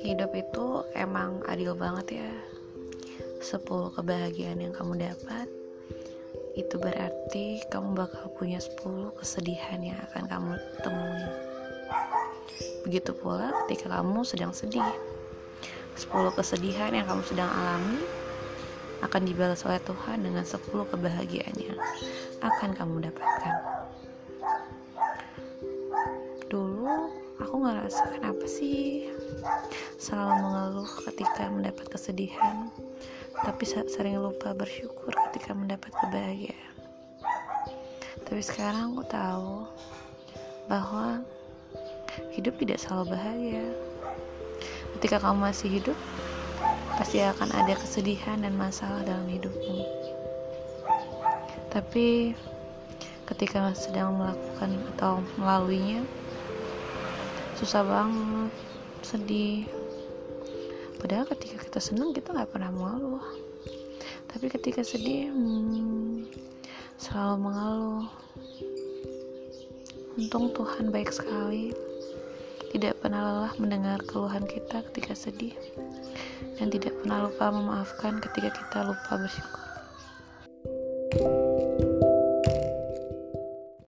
hidup itu emang adil banget ya. 10 kebahagiaan yang kamu dapat itu berarti kamu bakal punya 10 kesedihan yang akan kamu temui. Begitu pula ketika kamu sedang sedih. 10 kesedihan yang kamu sedang alami akan dibalas oleh Tuhan dengan 10 kebahagiaan yang akan kamu dapatkan dulu aku ngerasa kenapa sih selalu mengeluh ketika mendapat kesedihan tapi sering lupa bersyukur ketika mendapat kebahagiaan. Tapi sekarang aku tahu bahwa hidup tidak selalu bahagia. Ketika kamu masih hidup pasti akan ada kesedihan dan masalah dalam hidupmu. Tapi ketika sedang melakukan atau melaluinya susah banget sedih. Padahal ketika kita senang kita nggak pernah mengeluh. Tapi ketika sedih hmm, selalu mengeluh. Untung Tuhan baik sekali. Tidak pernah lelah mendengar keluhan kita ketika sedih. Dan tidak pernah lupa memaafkan ketika kita lupa bersyukur. thank you